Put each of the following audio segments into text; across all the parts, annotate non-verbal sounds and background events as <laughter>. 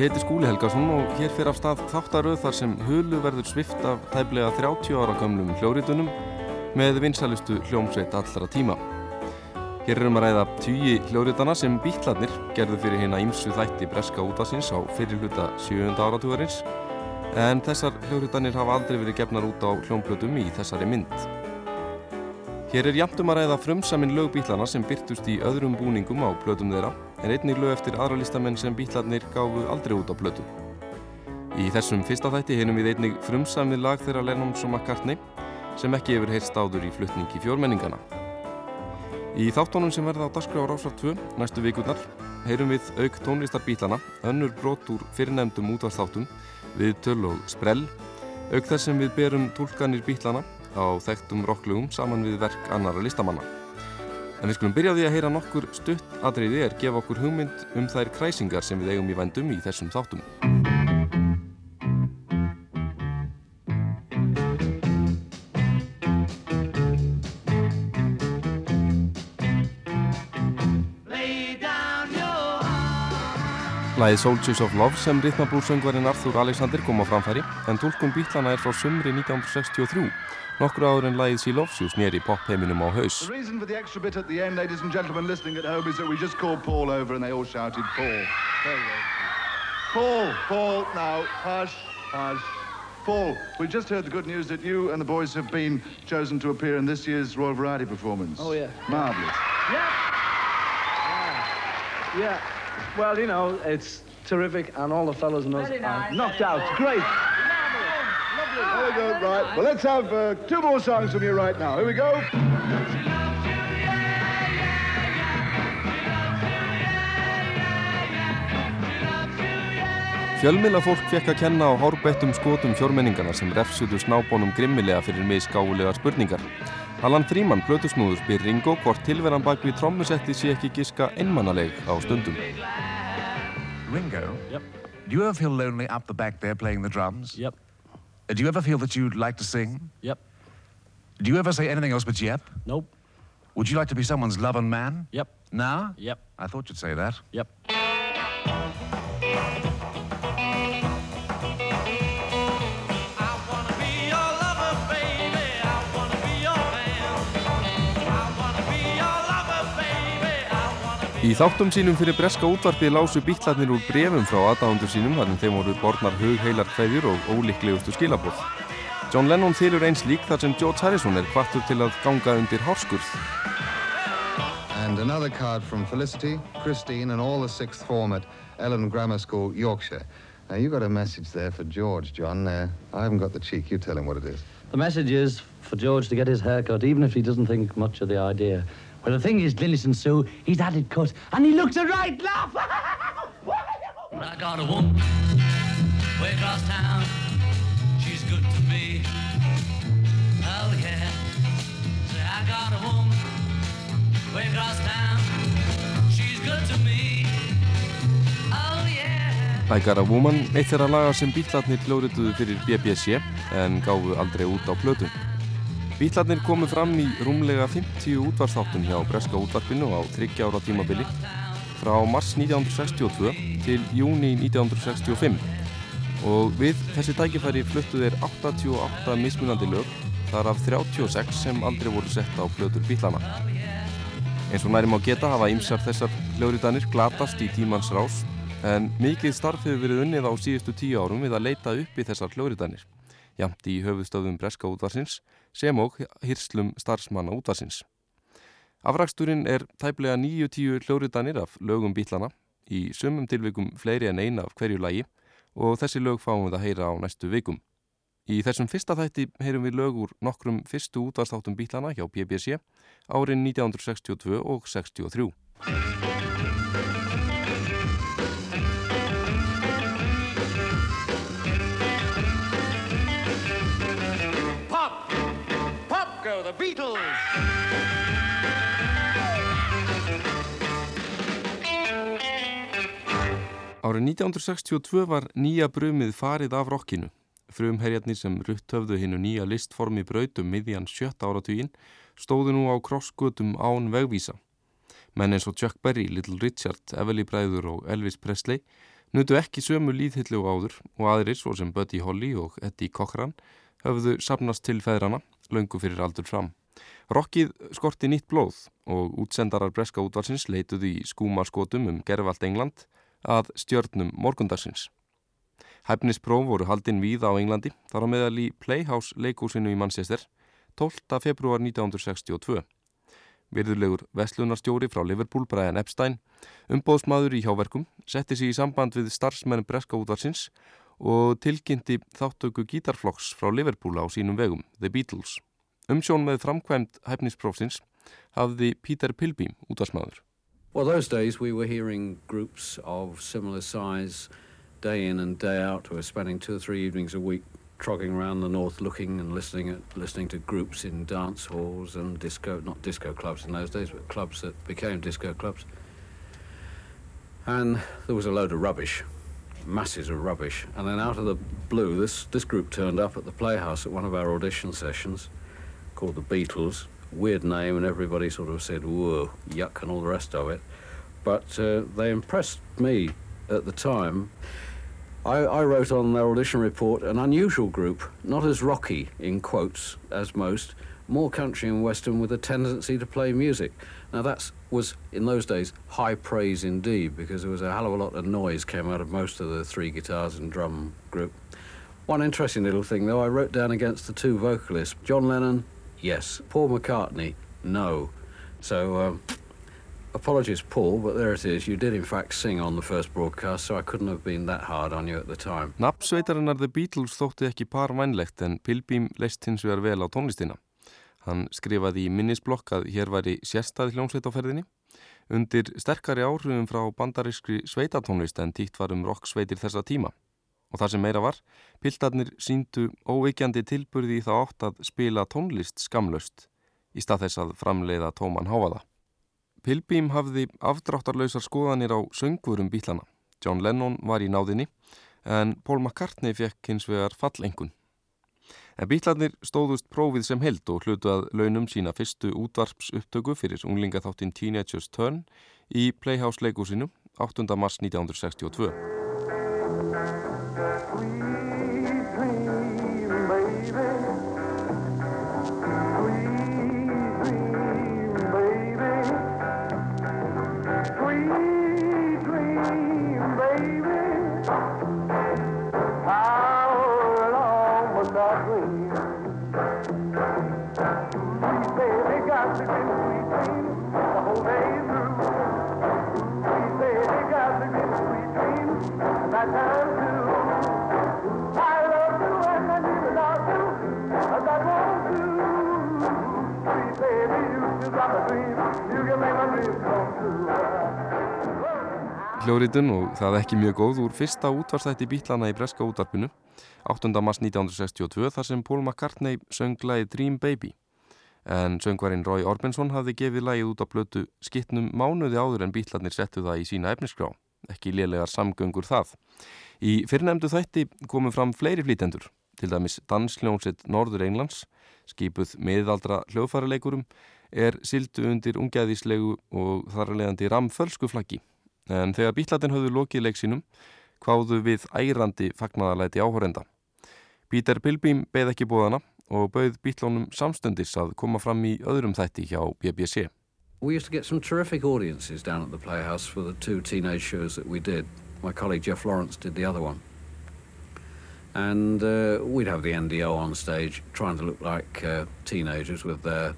ég heiti Skúli Helgason og hér fyrir af stað þáttaröð þar sem hulu verður svift af tæplega 30 ára gamlum hljóritunum með vinsælustu hljómsveit allra tíma. Hér erum að ræða tíu hljóritana sem býtlarnir gerðu fyrir hérna ímsu þætti breska útasins á fyrirluta 7. áratúarins en þessar hljóritanir hafa aldrei verið gefnar út á hljómblötum í þessari mynd. Hér er jæmtum að ræða frumsamin lögbítlana sem byrtust í öðrum búningum á blötum þeirra en einnig lög eftir aðra listamenn sem bítlarnir gáfu aldrei út á blötu. Í þessum fyrsta þætti heinum við einnig frumsamið lag þeirra Lennons og McCartney sem ekki hefur heyrst áður í flutningi fjórmenningana. Í þáttónum sem verða á Dagskrá Rásar 2 næstu vikurnar heyrum við auk tónlistar bítlana, önnur brot úr fyrirnefndum útvarstáttum við töl og sprell, auk þess sem við berum tólkanir bítlana á þekktum rocklugum saman við verk annara listamanna. En við skulum byrja á því að heyra nokkur stutt atriði er gefa okkur hugmynd um þær kræsingar sem við eigum í vendum í þessum þáttum. Læðið Soldiers of Love sem rithmablúrsöngvarinn Arthur Alexander kom á framfæri en tólkun bítlana er frá sumri 1963 Nokkru áður en lagið She Loves You snýri pop-heiminum á haus. The reason for the extra bit at the end, ladies and gentlemen listening at home, is that we just called Paul over and they all shouted, Paul. There you go. Paul, Paul, now, hush, hush. Paul, we just heard the good news that you and the boys have been chosen to appear in this year's Royal Variety performance. Oh, yeah. Marvellous. Yeah. Yeah. Well, you know, it's terrific, and all the fellas and us are knocked out. Great. There we go, right. Well, let's have uh, two more songs from you right now. Here we go. Fjölmiðlafólk fekk að kenna á hárbettum skotum fjórmenningana sem refsuðu snábónum grimmilega fyrir misgáulegar spurningar. Hallan Fríman, plötusnúður, spyr Ringo hvort tilveran bak við trommusetti sé ekki giska einmannaleg á stundum. Ringo? Yep. Do you ever feel lonely up the back there playing the drums? Yep. Uh, Do you ever feel that you'd like to sing? Yep. Do you ever say anything else but yep? Nope. Would you like to be someone's love and man? Yep. Now? Yep. I thought you'd say that. Yep. Í þáttum sínum fyrir breska útvarpið lásu bítlarnir úr brefum frá aðdáðundur sínum þar en þeim voru borðnar hugheilar kveðjur og ólíklegustu skilabóð. John Lennon þylur eins lík þar sem George Harrison er kvartur til að ganga undir hárskurð. And another card from Felicity, Christine, and all the sixth form at Ellen Grammar School, Yorkshire. Now, you got a message there for George, John. Uh, I haven't got the cheek. You tell him what it is. The message is for George to get his hair cut, even if he doesn't think much of the idea. Well, the thing is, Glynis and Sue, he's had it cut, and he looks a right laugh. <laughs> I got a woman way across town. She's good to me. Oh yeah. Say I got a woman way across town. She's good to me. Oh yeah. I Got a Woman, eitt þeirra laga sem bítlarnir hljórutuðu fyrir BBC en gáfu aldrei út á plötu. Bítlarnir komu fram í rúmlega 50 útvarstáttum hjá Breska útvarpinu á 30 ára tímabili frá mars 1962 til júni 1965 og við þessi tækifæri fluttu þeir 88 mismunandi lög þar af 36 sem aldrei voru sett á plötur bítlana. Eins og nærim á geta hafa ýmsar þessar hljóritanir glatast í tímans rás en mikið starf hefur verið unnið á síðustu tíu árum við að leita upp í þessar hljóritanir jamt í höfuðstöðum Breska útvarsins sem og hýrslum starfsmanna útvarsins. Afraksturinn er tæplega 9-10 hljóritanir af lögum bítlana, í sumum tilvikum fleiri en eina af hverju lagi og þessi lög fáum við að heyra á næstu vikum. Í þessum fyrsta þætti heyrum við lög úr nokkrum fyrstu útvarstáttum bílana hjá BBC árin 1962 og 63. the Beatles! Árið 1962 var nýja brumið farið af rockinu. Frumherjarnir sem rutt höfðu hinnu nýja listformi brautum miðjan sjötta áratugin stóðu nú á krossgutum án vegvísa. Menn eins og Chuck Berry, Little Richard, Everly Bræður og Elvis Presley nutu ekki sömu líðhillu áður og aðrir svo sem Buddy Holly og Eddie Cochran höfðu sapnast til feðrana löngu fyrir aldur fram. Rokkið skorti nýtt blóð og útsendarar breska útvarsins leituðu í skúmarskotum um gerfald England að stjörnum morgundagsins. Hæfnispróf voru haldinn víða á Englandi þar á meðal í Playhouse leikúsinu í Manchester 12. februar 1962. Virðulegur Veslunarstjóri frá Liverpool, Brian Epstein, umbóðsmaður í hjáverkum, setti sig í samband við starfsmenn breska útvarsins og tilkynnti þáttöku gítarflokks frá Liverpool á sínum vegum, The Beatles. Umsjón með framkvæmt hæfnisprófsins hafði Peter Pilbeam útvarsmaður. Well, those days we were hearing groups of similar size day in and day out. We were spending two or three evenings a week trogging around the north looking and listening at listening to groups in dance halls and disco not disco clubs in those days but clubs that became disco clubs and there was a load of rubbish masses of rubbish and then out of the blue this this group turned up at the playhouse at one of our audition sessions called the Beatles weird name, and everybody sort of said, whoa, yuck, and all the rest of it. But uh, they impressed me at the time. I, I, wrote on their audition report an unusual group, not as rocky, in quotes, as most, more country and western with a tendency to play music. Now that was, in those days, high praise indeed, because there was a hell of a lot of noise came out of most of the three guitars and drum group. One interesting little thing, though, I wrote down against the two vocalists, John Lennon yes. Paul McCartney, no. So, um, apologies, Paul, but there it is. You did, in fact, sing on the first broadcast, so I couldn't have been that hard on you at the time. Nappsveitarinnar The Beatles þótti ekki par vænlegt en Pilbeam leist hins vegar vel á tónlistina. Hann skrifaði í minnisblokk að hér væri sérstæði hljómsveit á ferðinni. Undir sterkari áhrifum frá bandarískri sveitatónlist en tíkt var um rocksveitir þessa tíma. Og það sem meira var, piltarnir síndu óveikjandi tilburði í það átt að spila tónlist skamlaust í stað þess að framleiða tóman háaða. Pilbím hafði afdráttarlausar skoðanir á söngvurum bílana. John Lennon var í náðinni en Paul McCartney fekk hins vegar fallengun. En bílarnir stóðust prófið sem held og hlutu að launum sína fyrstu útvarps upptöku fyrir unglingaþáttinn Teenagers Turn í Playhouse leikúsinu 8. mars 1962. Hljóritun og það ekki mjög góð úr fyrsta útvarstætti bítlana í breska útvarpinu 8. mars 1962 þar sem Paul McCartney söng lagið Dream Baby en söngvarinn Roy Orbison hafði gefið lagið út á blötu skittnum mánuði áður en bítlarnir settu það í sína efniskrá ekki lélegar samgöngur það Í fyrrnemdu þætti komum fram fleiri flýtendur til dæmis dansljónsitt Norður Englands skipuð miðaldra hljóðfæraleikurum er sildu undir ungæðislegu og þar að leiðandi ramfölsku flaggi en þegar bítlatin höfðu lokið leiksinum kváðu við ærandi fagnadarleiti áhórenda. Pítur Pilbím beð ekki bóðana og bauð bítlónum samstundis að koma fram í öðrum þætti hjá BBC. We used to get some terrific audiences down at the Playhouse for the two teenage shows that we did. My colleague Jeff Lawrence did the other one. And uh, we'd have the NDO on stage trying to look like uh, teenagers with their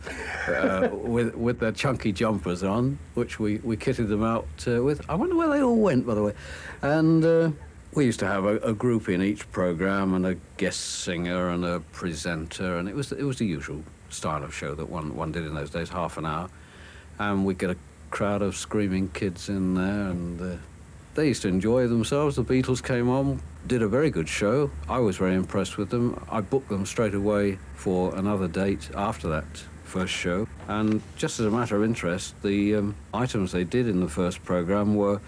uh, <laughs> with with their chunky jumpers on, which we, we kitted them out uh, with. I wonder where they all went, by the way. And uh, We used to have a, a group in each program and a guest singer and a presenter, and it was it was the usual style of show that one one did in those days, half an hour, and we'd get a crowd of screaming kids in there, and uh, they used to enjoy themselves. The Beatles came on, did a very good show. I was very impressed with them. I booked them straight away for another date after that first show, and just as a matter of interest, the um, items they did in the first program were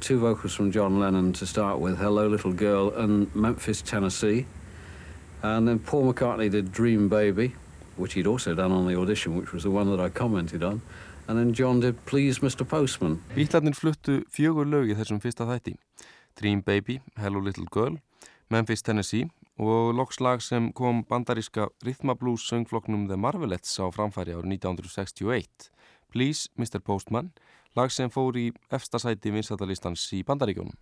two vocals from John Lennon to start with, Hello Little Girl and Memphis, Tennessee. And then Paul McCartney did Dream Baby, which he'd also done on the audition, which was the one that I commented on. And then John did Please Mr. Postman. Bítlarnir fluttu fjögur lög í þessum fyrsta þætti. Dream Baby, Hello Little Girl, Memphis, Tennessee og lokslag sem kom bandaríska rhythmablues söngfloknum The Marvelettes á framfæri árið 1961. Please Mr. Postman, lag sem fór í efstasæti vinsættalistans í bandaríkjónum.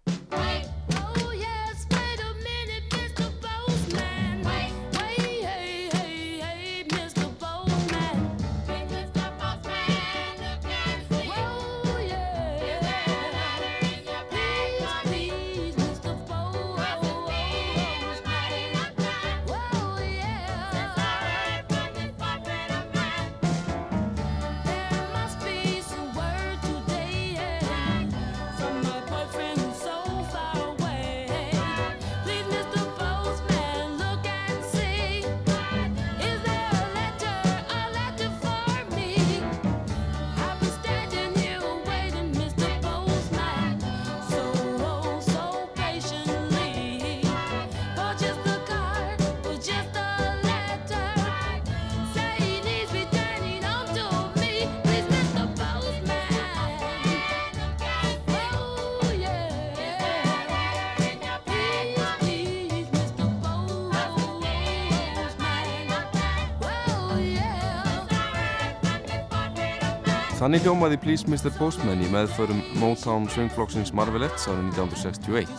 Þannig hljómaði Please Mr. Postman í meðförum Motown söngflokksins Marvelettes árið 1961.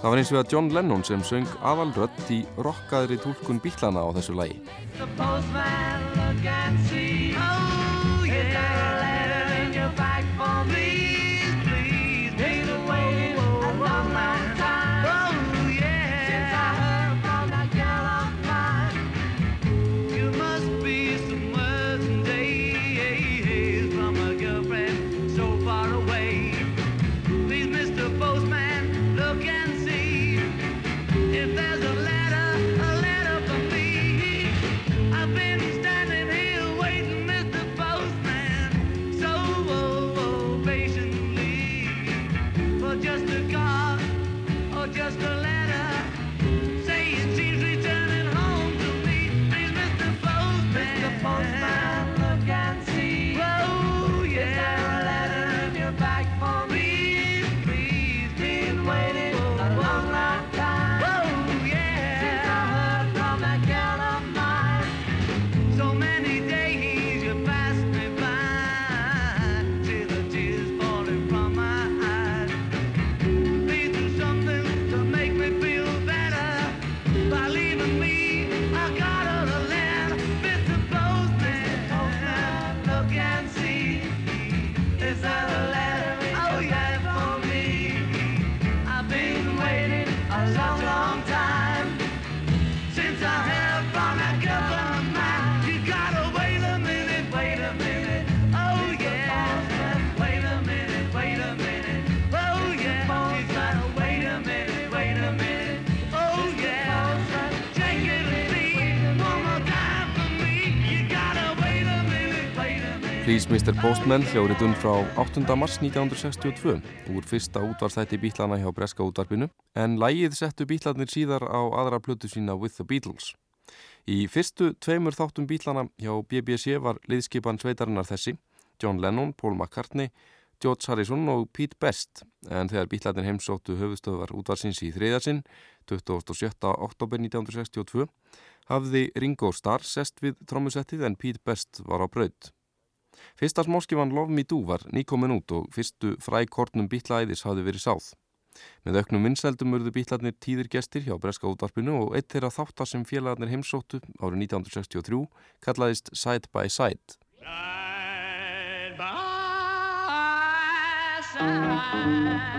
Það var eins og að John Lennon sem söng aðalrött í rockaðri tólkun bílana á þessu lagi. Please Mr. Postman hljóritun frá 8. mars 1962 úr fyrsta útvarstætti bítlana hjá Breska útvarpinu en lægið settu bítlanir síðar á aðra plötu sína With the Beatles. Í fyrstu tveimur þáttum bítlana hjá BBC var liðskipan sveitarinnar þessi, John Lennon, Paul McCartney, George Harrison og Pete Best en þegar bítlanir heimsóttu höfustöðvar útvarsins í þriðarsinn 27. oktober 1962 hafði Ringo Starr sest við trómusettið en Pete Best var á braud. Fyrsta smóskifan Love Me Do var nýkomin út og fyrstu frækortnum bítlaæðis hafði verið sáð. Með auknum vinsældum urðu bítlarnir tíðir gestir hjá Breska útvarpinu og eitt þeirra þáttar sem félagarnir heimsóttu árið 1963 kallaðist Side by Side. Side by Side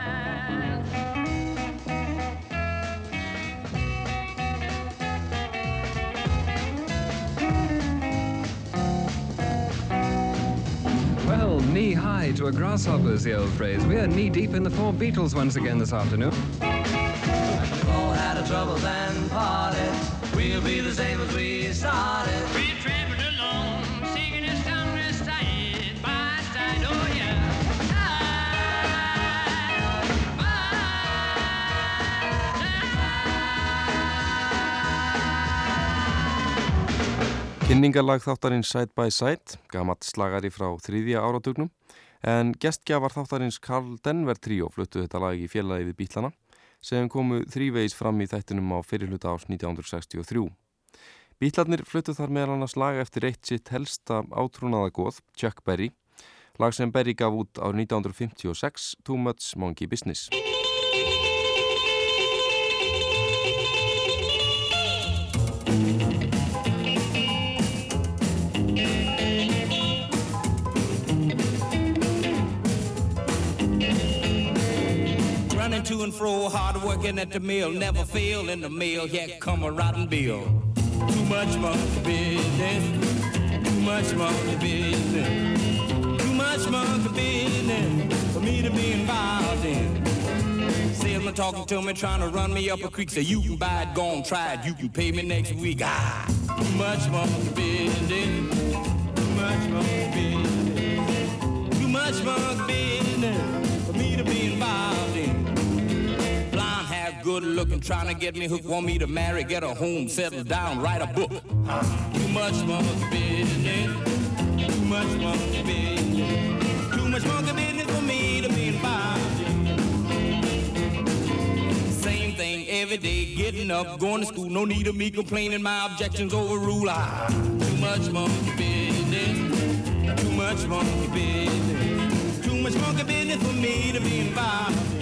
knee to a grasshopper, is the old phrase. We're knee deep in the four Beatles once again this afternoon. We've all had our troubles and parted. We'll be the same as we started. We're tramping along, singing this song this side by side. Oh yeah. Kynningarlag þáttarins Side by Side, gamalt slagari frá þriðja áratugnum, en gestgjafar þáttarins Karl Denver Trio fluttu þetta lag í félagi við Bílana sem komu þrívegis fram í þættinum á fyrirluta ás 1963. Bílarnir fluttu þar meðal annars lag eftir eitt sitt helsta átrúnaða góð, Chuck Berry, lag sem Berry gaf út á 1956, Too Much Monkey Business. And fro, hard working at the mill, never fail in the mill. Here come a rotten bill. Too much monkey business. Too much monkey business. Too much monkey business for me to be involved in. Salesman talking to me, trying to run me up a creek. Say you can buy it, go on, try it. You can pay me next week. Ah, too much monkey business. Too much monkey business. Too much monkey business for me to be involved in. Good looking, trying to get me hooked. Want me to marry, get a home, settle down, write a book. Too much monkey business. Too much monkey business. Too much monkey business for me to be involved. Same thing every day, getting up, going to school. No need of me complaining, my objections overrule. Ah, too much monkey business. Too much monkey business. Too much monkey business for me to be involved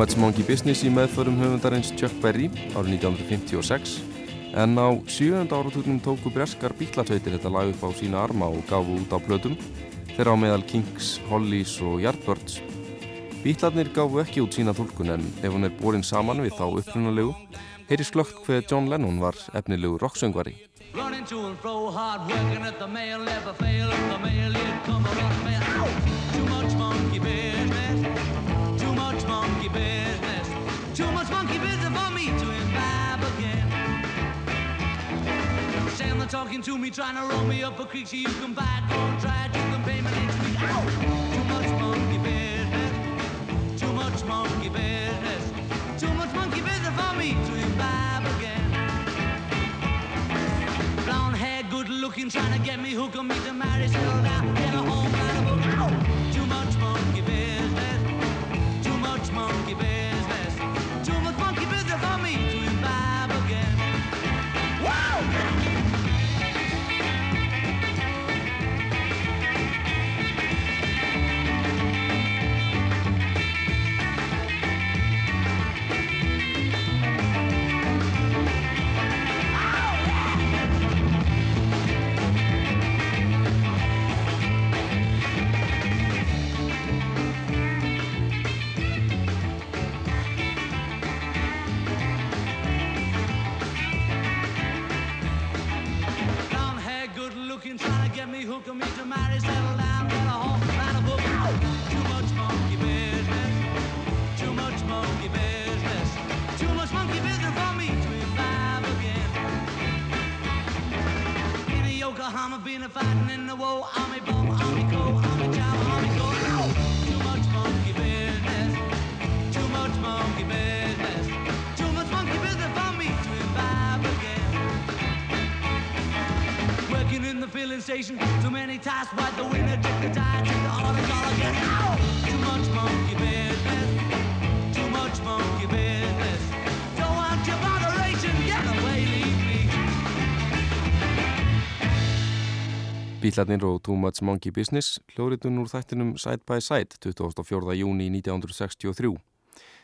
Much Monkey Business í meðförum höfundarins Chuck Berry árið 1956 en á sjöönda áratugnum tóku breskar bílatveitir þetta lag upp á sína arma og gafu út á plötum þeirra á meðal Kings, Hollies og Yardbirds. Bílarnir gafu ekki út sína tólkun en ef hún er borin saman við þá upprunalegu heyri sklögt hver John Lennon var efnilegu rocksöngvari. Running to and fro, hard working at the mail, never fail at the mail, you'd come a mail. Ow! Too much monkey business, monkey business for me to imbibe again. Saying talking to me, trying to roll me up a creek, so you can buy it, don't try it, you can pay me next week. Ow! Too much monkey business, too much monkey business, too much monkey business for me to imbibe again. Blonde hair, good looking, trying to get me hooked on me to marry, settle down, get a home, write a book. Ow! Too much monkey business, too much monkey business, looking, trying to get me me to marry, settle down, get a home, write a book. Too much monkey business, too much monkey business, too much monkey business for me to imbibe again. In Yokohama, been a fighting in the war, army station, too many tasks, but the winner took the tide, took the orders all again. Ow! Too much monkey business, too much monkey business. Don't want your botheration, get away, leave me. Bílarnir og Too Much Monkey Business hljóðritun úr þættinum Side by Side 24. júni 1963.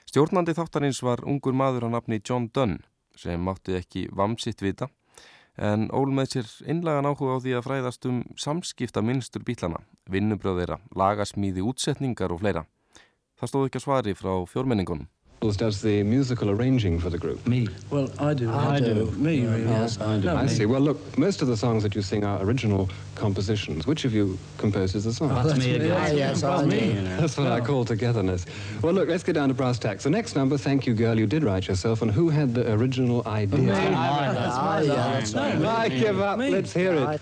Stjórnandi þáttarins var ungur maður á nafni John Dunn sem mátti ekki vamsitt vita en ól með sér innlagan áhuga á því að fræðast um samskipta minnstur bílana, vinnubröðeira, lagasmíði, útsetningar og fleira. Það stóð ekki að svari frá fjórmenningunum. Does the musical arranging for the group? Me. Well, I do. I, do. Me, really. Yes, I do. No, I me. see. Well, look, most of the songs that you sing are original compositions. Which of you composes the song? Oh, that's me again. Ah, yes, I do, you know. That's what I call togetherness. Well, look, let's get down to brass tacks. The next number, Thank You Girl, you did write yourself, and who had the original idea? Me. I- that's my yeah, line. that's No, right. me. I give up. Me. Let's hear it.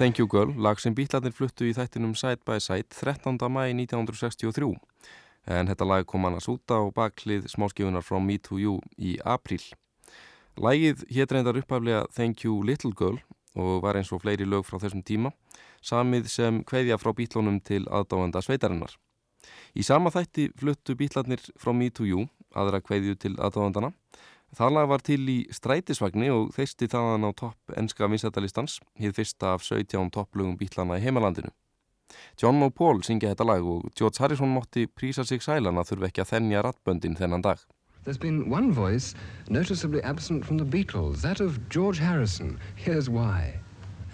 Thank You Girl, lag sem bítlarnir fluttu í þættinum Side by Side 13. mæ 1963 en þetta lag kom annars út á baklið smáskifunar From Me to You í apríl. Lagið hétt reyndar upphaflega Thank You Little Girl og var eins og fleiri lög frá þessum tíma samið sem kveðja frá bítlunum til aðdáenda sveitarinnar. Í sama þætti fluttu bítlarnir From Me to You aðra kveðju til aðdáendana Það lag var til í strætisvagni og þeisti þaðan á topp enska vinsættalistans, hér fyrsta af 17 topplugum bítlana í heimalandinu. John og Paul syngja þetta lag og George Harrison mótti prísa sig sælan að þurfa ekki að þennja rattböndin þennan dag. There's been one voice noticeably absent from the Beatles, that of George Harrison. Here's why.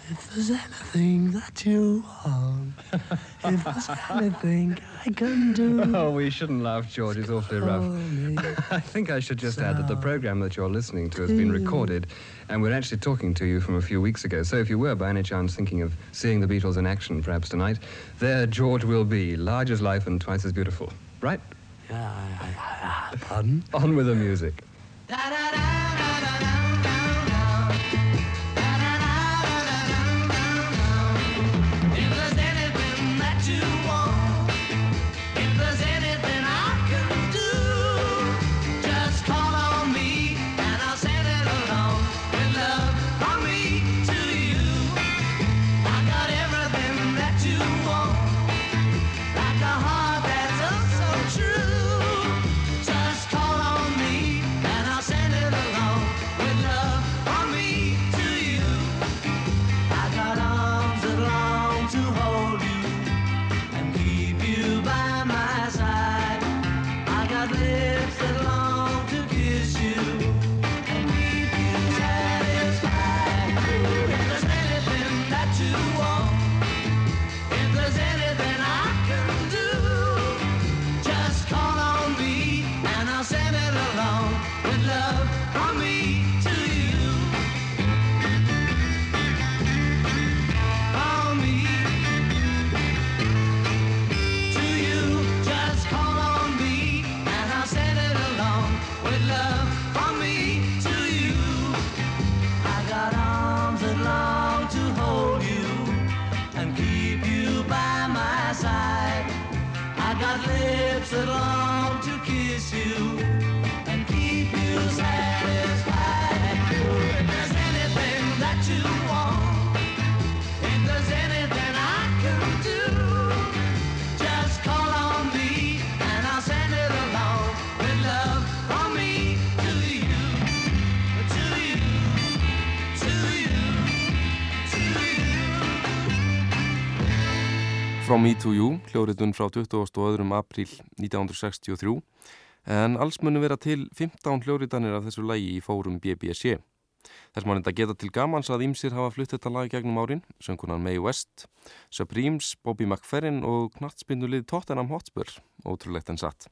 If there's anything that you want, if there's anything I can do. <laughs> Oh, we shouldn't laugh, George. It's awfully rough. <laughs> I think I should just add that the program that you're listening to has been recorded, and we're actually talking to you from a few weeks ago. So if you were by any chance thinking of seeing the Beatles in action perhaps tonight, there George will be, large as life and twice as beautiful. Right? Yeah, I, I, I, pardon? On with the music. If será. From Me to You, hljóritun frá 22. apríl 1963 en alls munu vera til 15 hljóritanir af þessu lægi í fórum BBC. Þess maður enda geta til gamans að Ímsir hafa flutt þetta lag gegnum árin, söngunan Mae West, Supremes, Bobby McFerrin og knattspindulið Tottenham Hotspur, ótrúlegt en satt.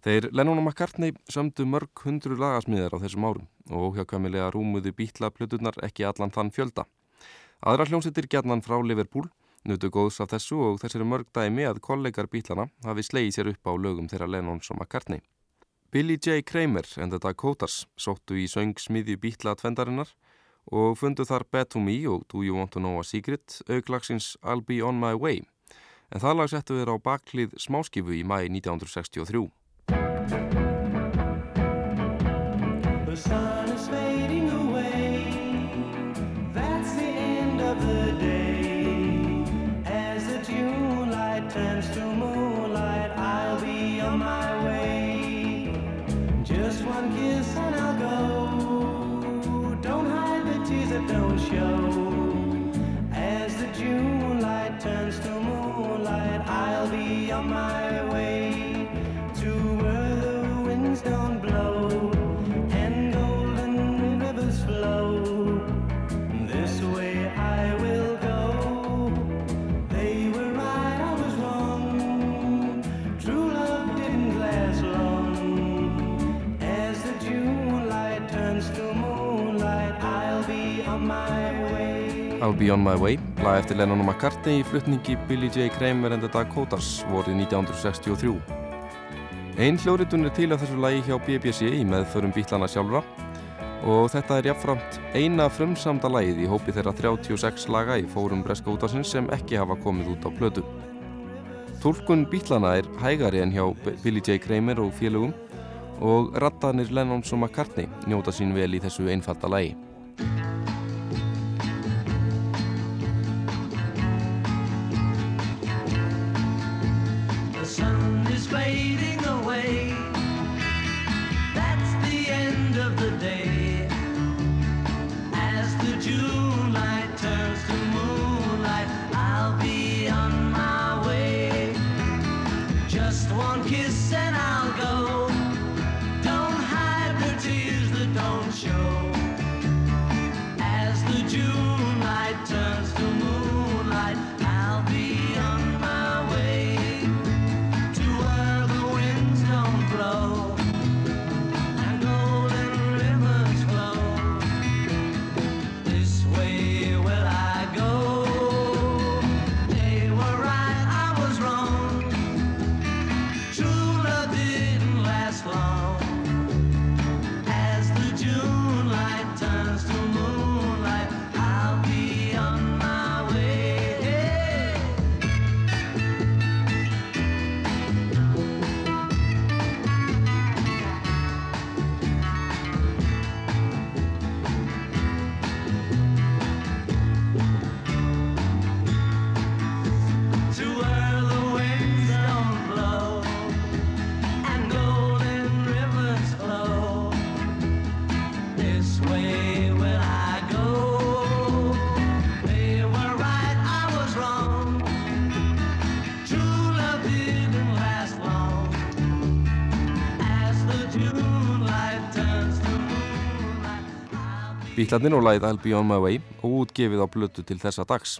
Þeir Lennon og McCartney sömdu mörg hundru lagasmíðar á þessum árum og óhjákvæmilega rúmuðu bítla plötunar ekki allan þann fjölda. Aðra hljómsittir gætnan frá Liverpool nutu góðs af þessu og þessari mörg dæmi að kollegar bítlana hafi slegið sér upp á lögum þeirra Lennons og McCartney. Billy J. Kramer and the Dakotas sóttu í söng smiðju bítla tvendarinnar og fundu þar Bet to Me og Do You Want to Know a Secret auklagsins I'll Be On My Way en það lag settu þeir á baklið smáskifu í mæi 1963. I'll be on my way. Lag eftir Lennon og McCartney í flutningi Billy J. Kramer and the Dakotas vorið 1963. Einn hljóritun er til af þessu lagi hjá BBC í meðförum bítlana sjálfra og þetta er jafnframt eina frumsamda lagið í hópi þeirra 36 laga í fórum Breska útásins sem ekki hafa komið út á plötu. Tólkun bítlana er hægari en hjá Billy J. Kramer og félögum og rattanir Lennons og McCartney njóta sín vel í þessu einfalda lagi. Bítlarnir og lagið I'll Be On My Way og útgefið á blötu til þessa dags.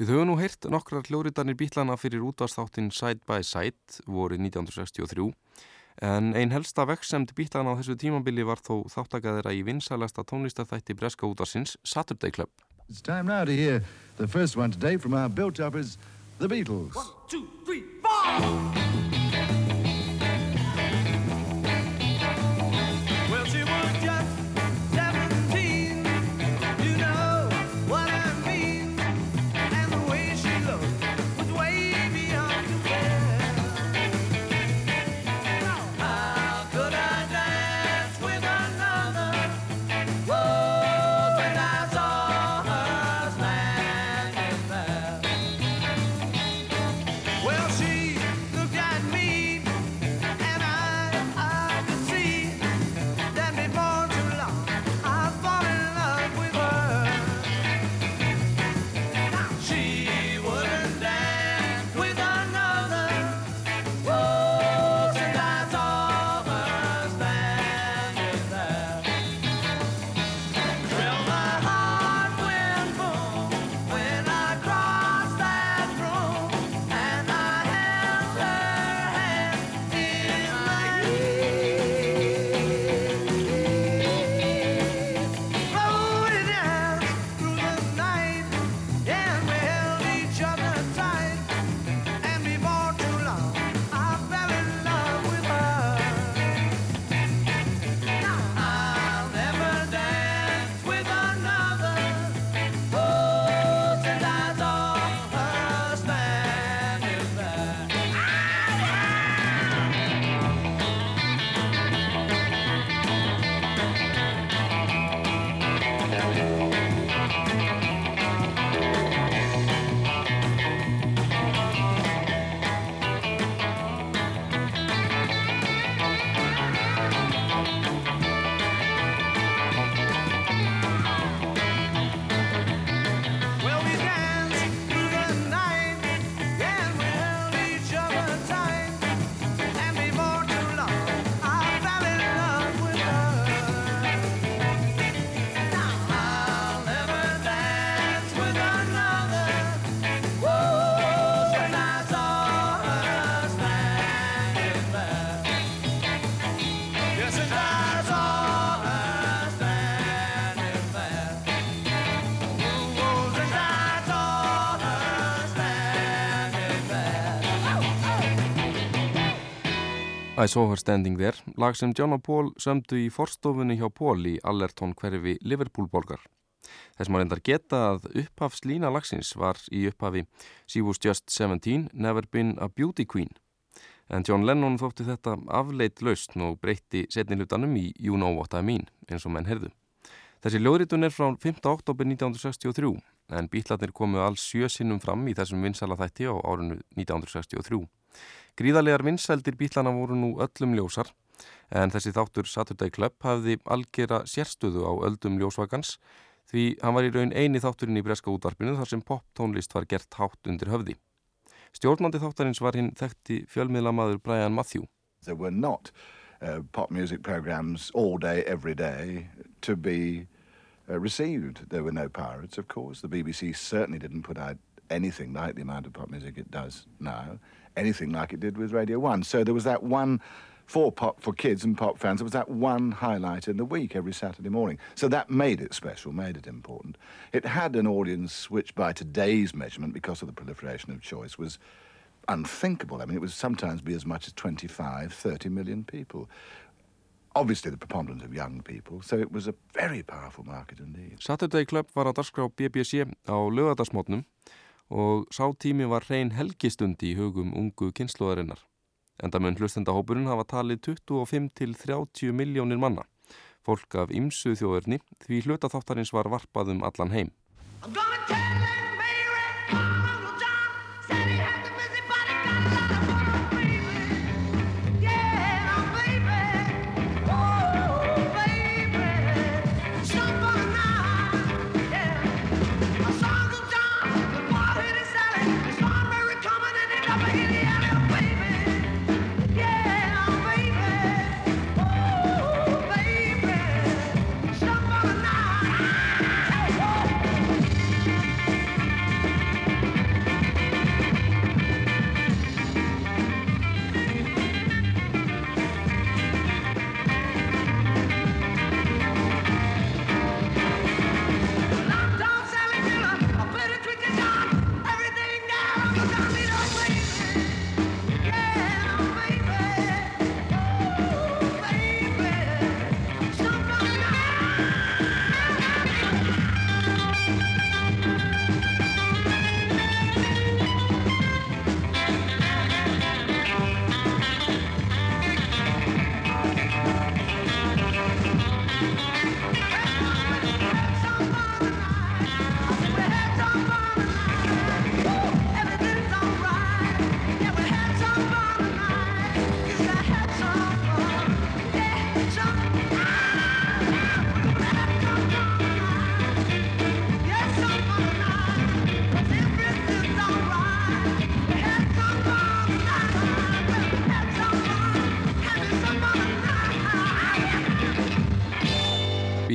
Við höfum nú heyrt nokkrar hljóritanir bítlana fyrir útvarsþáttin Side by Side vorið 1963 en ein helsta veksemd bítlana á þessu tímabili var þó þáttakaðira í vinsælasta tónlistarþætti breska útvarsins Saturday Club. It's time now to hear the first one today from our built-uppers, the Beatles. Two, three, four. I Saw Her Standing There, lag sem John og Paul sömdu í forstofunni hjá Paul í Allerton hverfi Liverpool-borgar. Þess maður endar geta að upphafslína lagsins var í upphafi She was just 17, never been a beauty queen. En John Lennon þótti þetta afleitt laust og breytti setnilutanum í You Know What I Mean, eins og menn herðu. Þessi ljóðritun er frá 5. oktober 1963, en bítlarnir komu alls sjö sinnum fram í þessum vinsala þætti á árunnu 1963. Gríðarlegar vinsældir bílana voru nú öllum ljósar en þessi þáttur Saturday Club hafði algjera sérstöðu á öldum ljósvagans því hann var í raun eini þátturinn í breska útvarpinu þar sem poptónlist var gert hátt undir höfði. Stjórnandi þáttarins var hinn þekkti fjölmiðlamaður Brian Matthew. There were not uh, pop music programs all day, every day to be uh, received. There were no pirates, of course. The BBC certainly didn't put out anything like the amount of pop music it does now, anything like it did with Radio 1. So there was that one, for pop, for kids and pop fans, there was that one highlight in the week every Saturday morning. So that made it special, made it important. It had an audience which, by today's measurement, because of the proliferation of choice, was unthinkable. I mean, it would sometimes be as much as 25, 30 million people. Obviously, the preponderance of young people, so it was a very powerful market indeed. Saturday Club var að darskrá BBC á lögadagsmótnum og sá tími var hrein helgistundi í hugum ungu kynnslóðarinnar. Enda mun hlustendahópurinn hafa talið 25 til 30 miljónir manna. Fólk af ymsu þjóðurni því hlutaþáttarins var varpað um allan heim.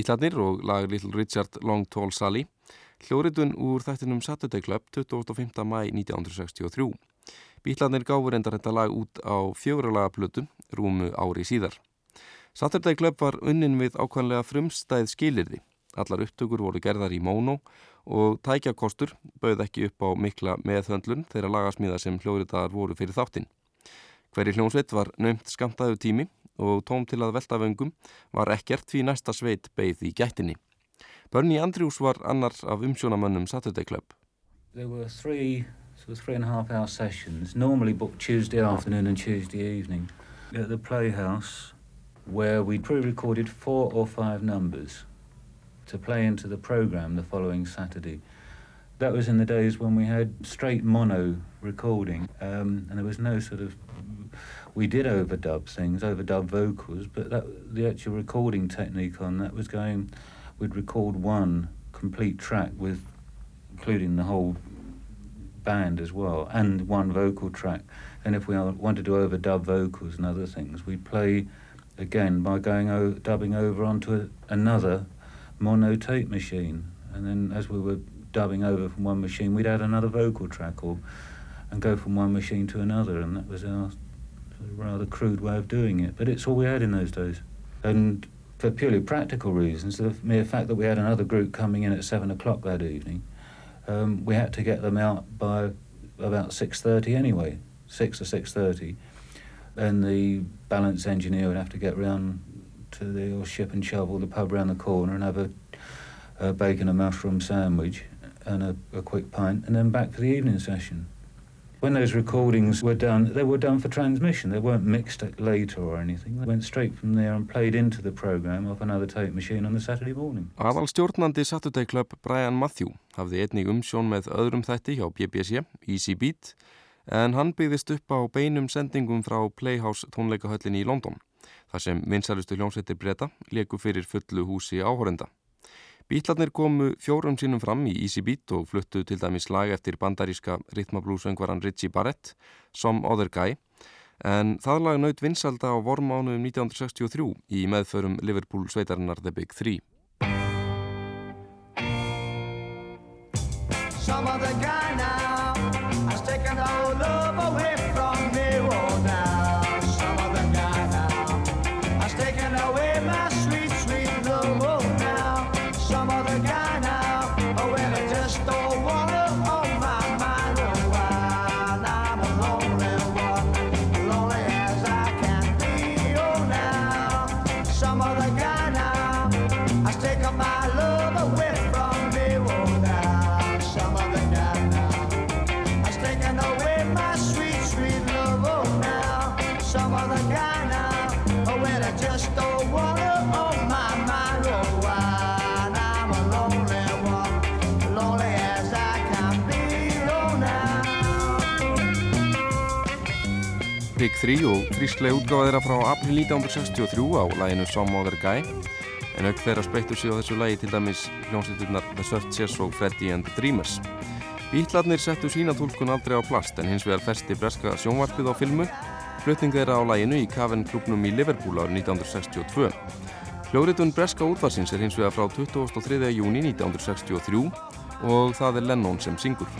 Bítlarnir og lag Little Richard Long Tall Sally hljóritun úr þættinum Saturday Club 25. mæ 1963. Bítlarnir gáfur endar þetta lag út á fjöguralaga plötu rúmu ári síðar. Saturday Club var unnin við ákvæmlega frumstæð skilirði. Allar upptökur voru gerðar í móno og tækjakostur bauð ekki upp á mikla meðhöndlun þeirra lagasmíða sem hljóriðar voru fyrir þáttinn. Hverju hljómsveit var nömt skamtaðu tími og tóm til að velta vöngum var ekkert því næsta sveit beigð í gættinni. Bernie Andrews var annar af umsjónamönnum Saturday Club. There were three, of three and a half hour sessions, normally booked Tuesday afternoon and Tuesday evening at the Playhouse, where we pre-recorded four or five numbers to play into the program the following Saturday. That was in the days when we had straight mono recording, um, and there was no sort of we did overdub things, overdub vocals, but that, the actual recording technique on that was going, we'd record one complete track with, including the whole band as well, and one vocal track. And if we wanted to overdub vocals and other things, we'd play again by going o- dubbing over onto a, another mono tape machine. And then as we were dubbing over from one machine, we'd add another vocal track or and go from one machine to another, and that was our rather crude way of doing it. But it's all we had in those days. And for purely practical reasons, the mere fact that we had another group coming in at seven o'clock that evening, um, we had to get them out by about six thirty anyway, six or six thirty. and the balance engineer would have to get round to the ship and shovel, the pub round the corner, and have a, a bacon and mushroom sandwich and a, a quick pint, and then back for the evening session. When those recordings were done, they were done for transmission. They weren't mixed at later or anything. They went straight from there and played into the program off another tape machine on the Saturday morning. Aðal stjórnandi Saturday Club Brian Matthew hafði einnig umsjón með öðrum þætti hjá BBC, Easy Beat, en hann byggðist upp á beinum sendingum frá Playhouse tónleikahöllinni í London, þar sem vinsælustu hljómsveitir breyta leku fyrir fullu húsi áhórenda. Bítlarnir komu fjórum sínum fram í Easy Beat og fluttu til dæmis lag eftir bandaríska ritmablúsöngvaran Richie Barrett, Some Other Guy, en það lag naut vinsalda á vormánuðum 1963 í meðförum Liverpool sveitarinnar The Big Three. Big 3 og frísklega útgáða þeirra frá april 1963 á læginu Some Other Guy en auk þeirra spreyttu sig á þessu lægi til dæmis hljómsveiturnar The Searchers og Freddie and the Dreamers. Bítlarnir settu sína tólkun aldrei á plast en hins vegar festi breska sjónvarpið á filmu flutning þeirra á læginu í Cavern klubnum í Liverpool árið 1962. Hljóritun breska útvarsins er hins vegar frá 23. júni 1963 og það er Lennon sem syngur.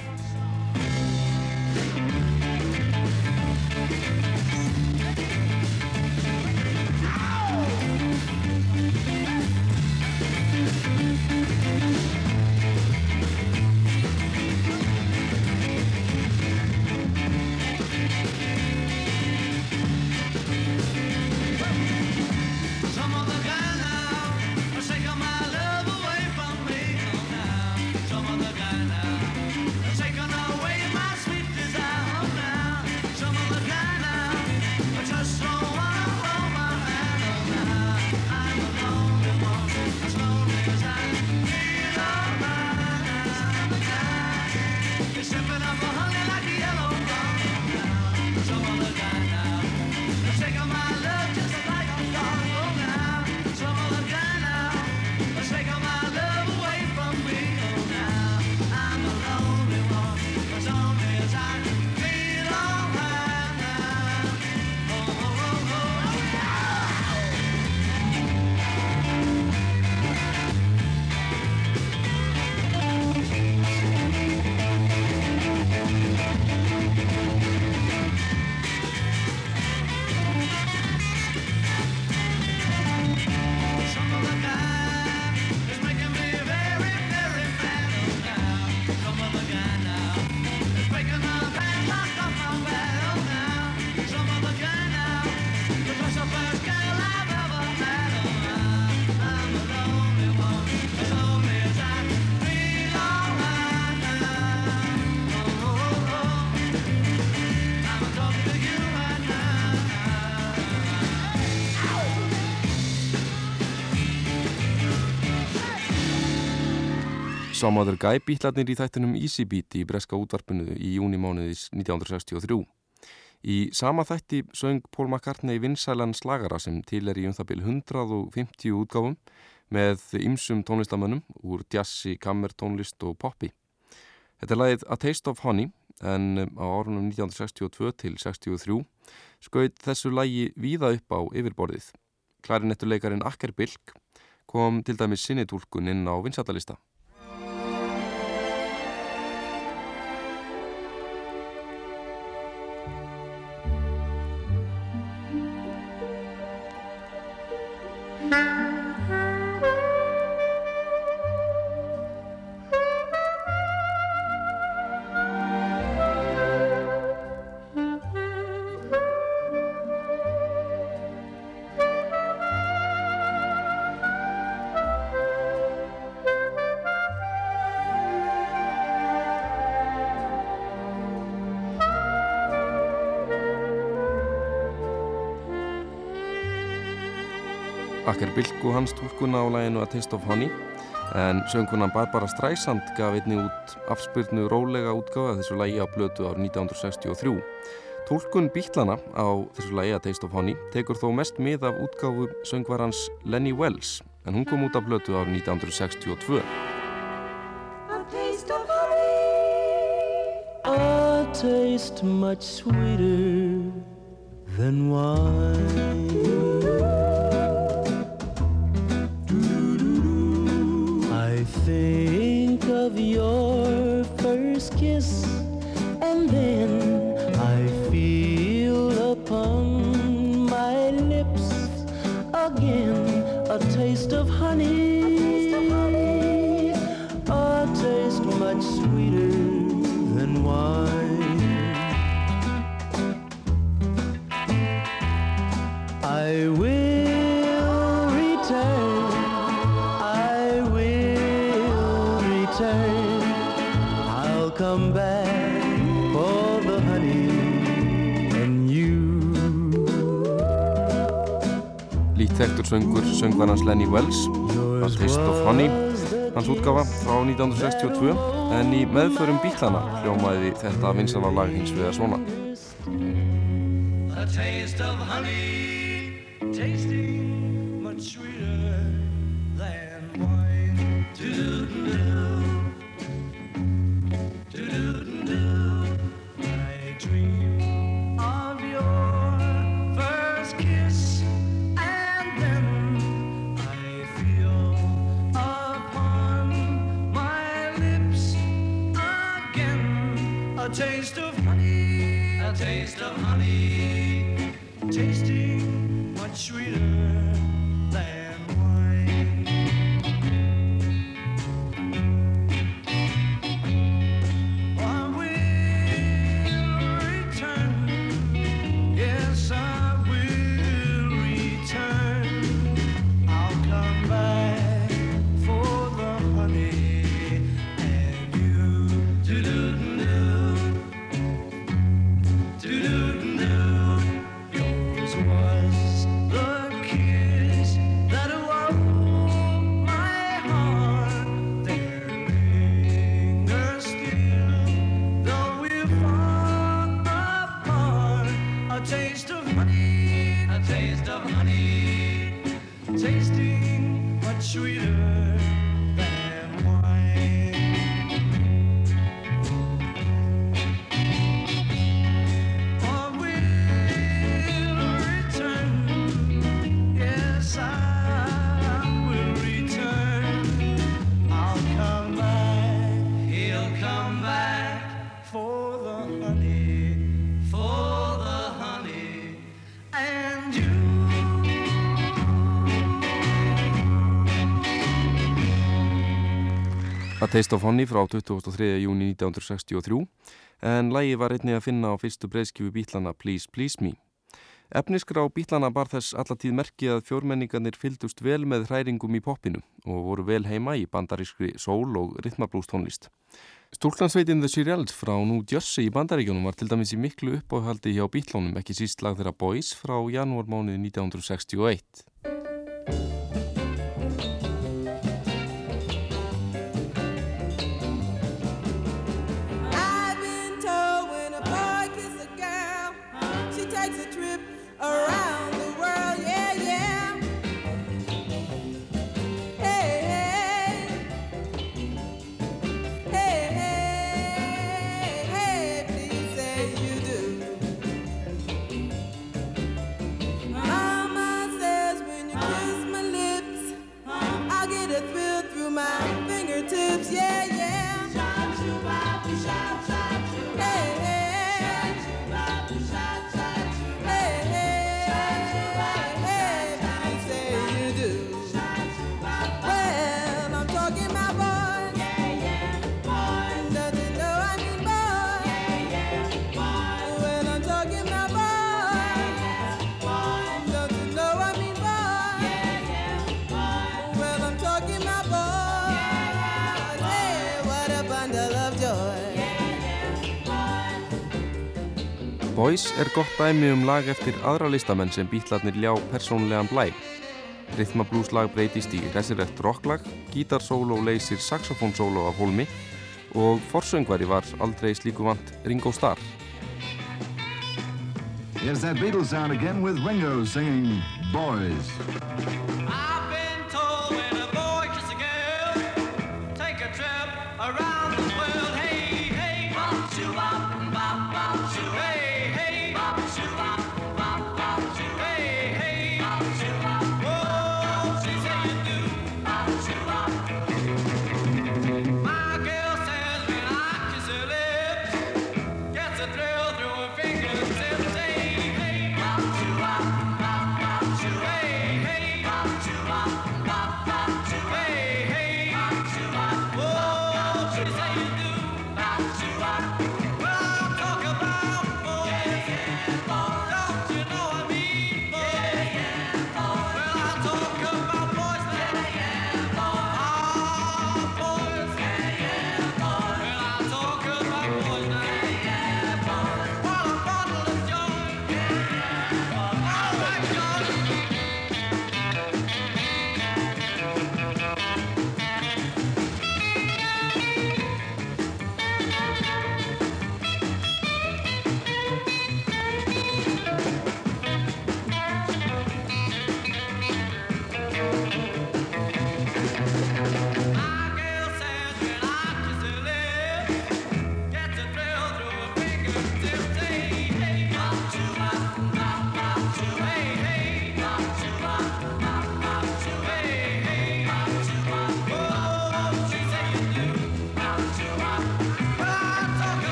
Some Other Guy bítlarnir í þættunum Easy Beat í breska útvarpinu í júnimánuðis 1963. Í sama þætti söng Paul McCartney vinsælan slagara sem til er í um það byrju 150 útgáfum með ymsum tónlistamönnum úr jazzi, kammertónlist og poppi. Þetta er lagið A Taste of Honey en á árunum 1962 til 63 skaut þessu lagi víða upp á yfirborðið. Klarinettuleikarin Akker Bilk kom til dæmis sinnitúlkun inn á vinsættalista. Akker Bilk og hans tólkuna á læginu A Taste of Honey en söngkunan Barbara Streisand gaf einni út afspyrnu rólega útgáfa af þessu lægi á blötu árið 1963. Tólkun Bítlana á þessu lægi A Taste of Honey tekur þó mest mið af útgáfu söngvarans Lenny Wells en hún kom út á blötu árið 1962. A taste of honey. A taste much sweeter than wine. Think of your first kiss, and then Lít þekktur söngur söngvarans Lenny Wells A Taste of Honey hans útgáfa frá 1962 en í meðförum Bítlana hljómaði þetta vinsala lag hins vegar svona. A taste of honey, tasting much sweeter taste of honey, A Taste of Honey frá 23. júni 1963 en lægi var einnig að finna á fyrstu breyðskjöfu Bítlana Please Please Me. Efniskrá Bítlana bar þess allatíð merki að fjórmenningarnir fyldust vel með hræringum í poppinu og voru vel heima í bandarískri sól og rytmablústónlist. Stúlkansveitin The Shirelles frá New Jersey í bandaríkjónum var til dæmis í miklu uppáhaldi hjá Bítlónum ekki síst lag þeirra Boys frá janúarmánuði 1961. Boys er gott dæmi um lag eftir aðra listamenn sem bítlarnir ljá persónlegan blæ. Rhythmablúslag breytist í resilegt rocklag, gítarsóló leysir saxofónsóló af hólmi og forsöngvari var aldrei slíku vant Ringo Starr. Yes, that Beatles sound again with Ringo singing Boys.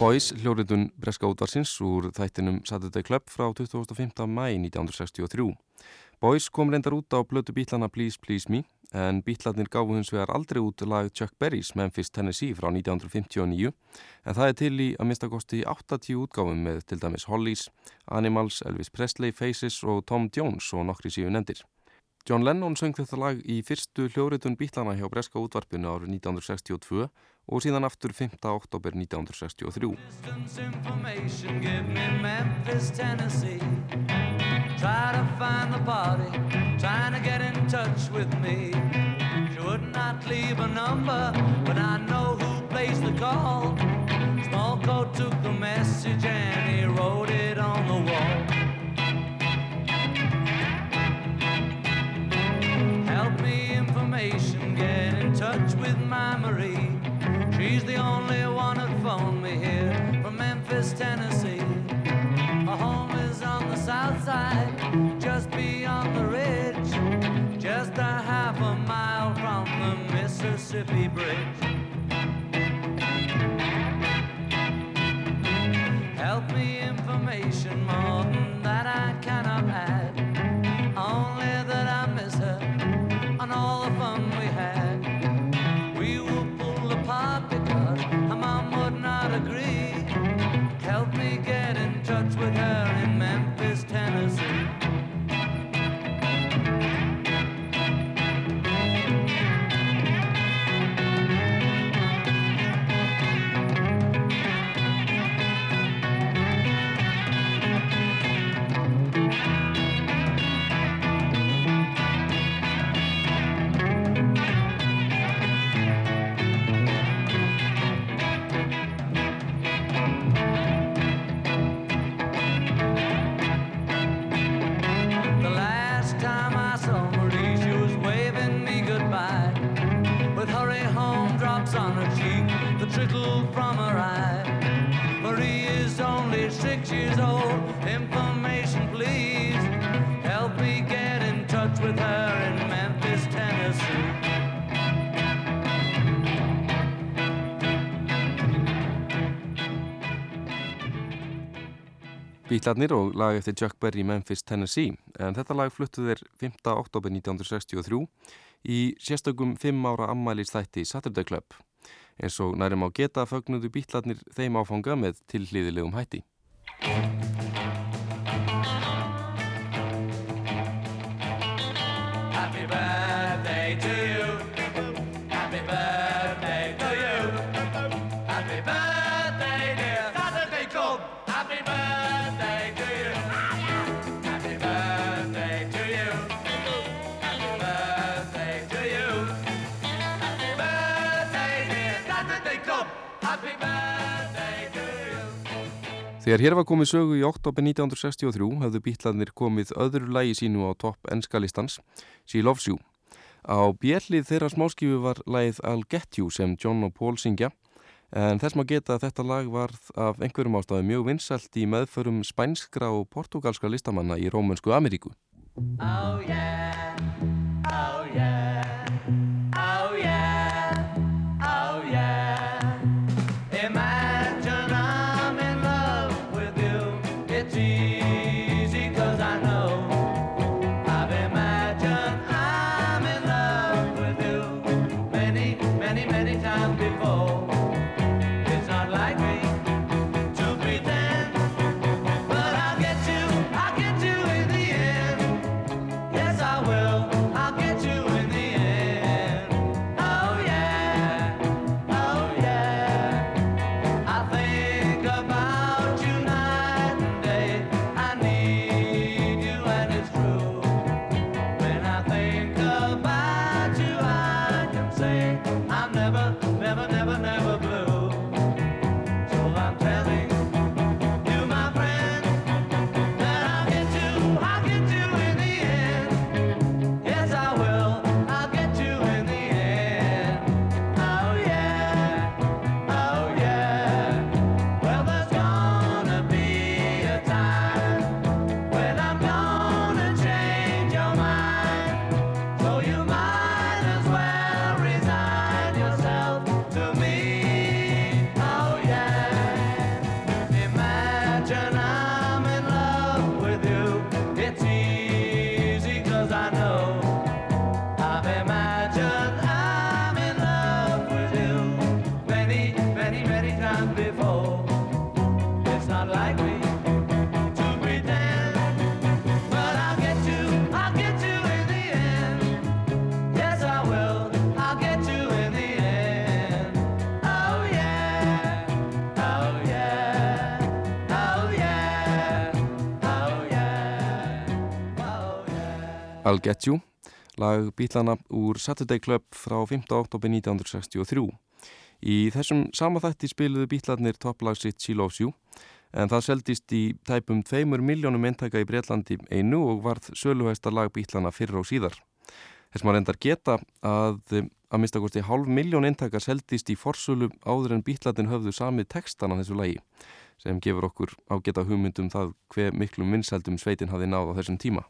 Boys, hljóritun Breska útvarsins úr þættinum Saturday Club frá 25. mæ 1963. Boys kom reyndar út á blötu bítlana Please Please Me en bítlarnir gáfu hins vegar aldrei út lag Chuck Berrys Memphis Tennessee frá 1959 en það er til í að mista kosti 80 útgáfum með til dæmis Hollies, Animals, Elvis Presley, Faces og Tom Jones og nokkri síðu nendir. John Lennon söng þetta lag í fyrstu hljóritun bítlana hjá Breska útvarpinu árið 1962 og síðan aftur 5. oktober 1963. Distance information, give me Memphis, Tennessee. Try to find the party, trying to get in touch with me. She would not leave a number, but I know who placed the call. Small coat took the message and he wrote it on the wall. Help me information, get in touch with my Marie. She's the only one that phoned me here from Memphis, Tennessee. Her home is on the south side, just beyond the ridge, just a half a mile from the Mississippi Bridge. Help me information more Bítlarnir og lag eftir Chuck Berry Memphis, Tennessee en þetta lag fluttu þeir 5. oktober 1963 í sérstökum 5 ára ammælistætti Saturday Club eins og nærum á geta fögnudu Bítlarnir þeim áfanga með tilhlýðilegum hætti. Happy birthday Þegar hér var komið sögu í oktober 1963 hafðu Bítlarnir komið öðru lægi sínu á topp enskalistans, She Loves You. Á bjellið þeirra smáskifu var lægið I'll Get You sem John og Paul syngja en þess maður geta að þetta lag var af einhverjum ástæðu mjög vinsalt í meðförum spænskra og portugalska listamanna í Rómönsku Ameríku. Oh yeah, I'll Get You, lag Bítlana úr Saturday Club frá 5. oktober 1963. Í þessum sama þætti spiluðu Bítlarnir topplag sitt She Loves You en það seldist í tæpum 2 miljónum eintaka í Breitlandi einu og varð söluhæsta lag Bítlana fyrr og síðar. Þess maður endar geta að að mista kosti hálf miljón eintaka seldist í forsölu áður en Bítlarnir höfðu samið textan á þessu lagi sem gefur okkur ágeta hugmyndum það hver miklum vinsældum sveitin hafi náð á þessum tíma.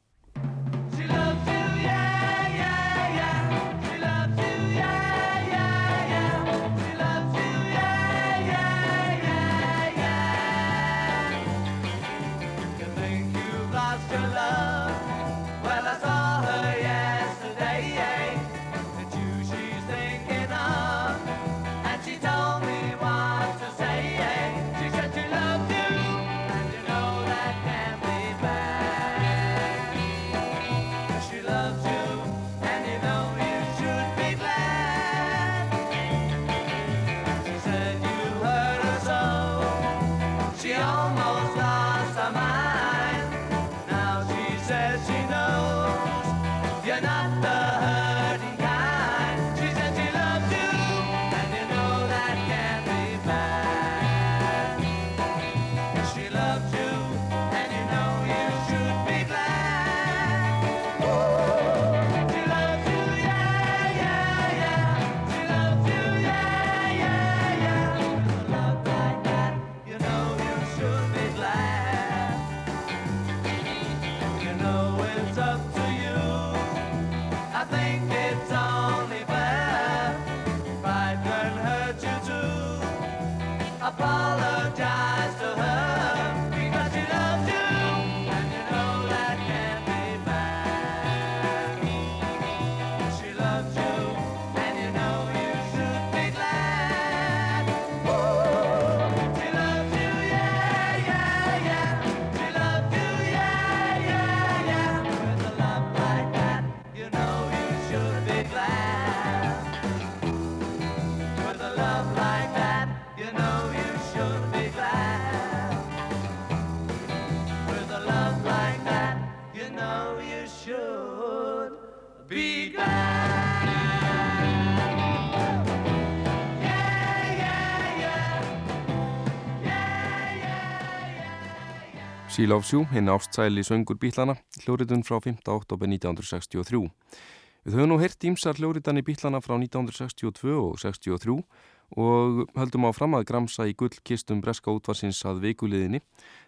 She Loves You, hinn ástsæli söngur bílana, hljóritun frá 5. oktober 1963. Við höfum nú heyrt ímsar hljóritan í bílana frá 1962 og 63 og höldum á fram að gramsa í gullkistum breska útvarsins að vikuliðinni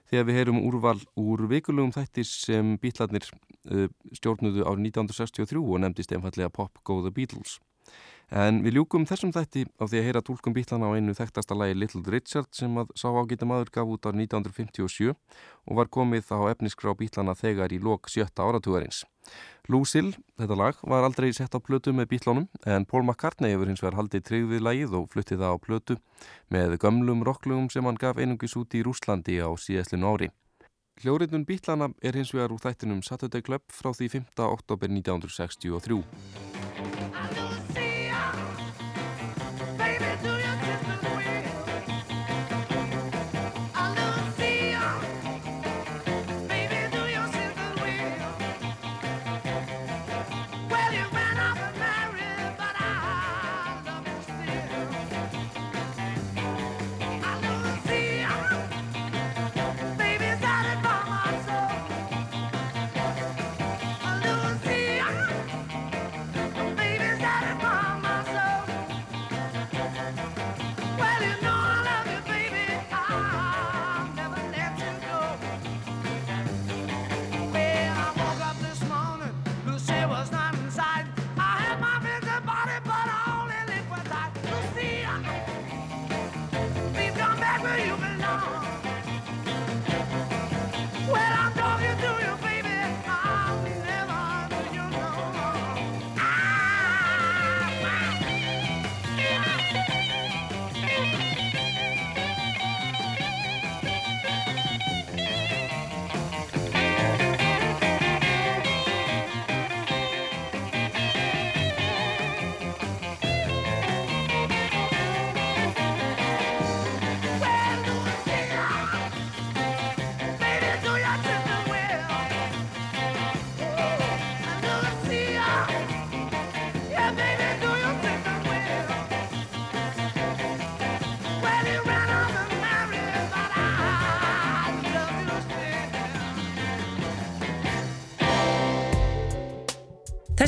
þegar við heyrum úrval úr vikulugum þættis sem bílarnir uh, stjórnudu árið 1963 og nefndist einfallega Pop Go The Beatles. En við ljúkum þessum þætti á því að heyra tólkum bílana á einu þekktasta lægi Little Richard sem að sá ágita maður gaf út árið 1957 og var komið á efniskrá bílana þegar í lok sjötta áratugarins. Lucille, þetta lag, var aldrei sett á plötu með bílánum en Paul McCartney hefur hins vegar haldið tryggðið lagið og fluttið það á plötu með gömlum rocklugum sem hann gaf einungis út í Rúslandi á síðastlinu ári. Hljóriðnum bílana er hins vegar úr þættinum Saturday Club frá því 5. oktober 1963.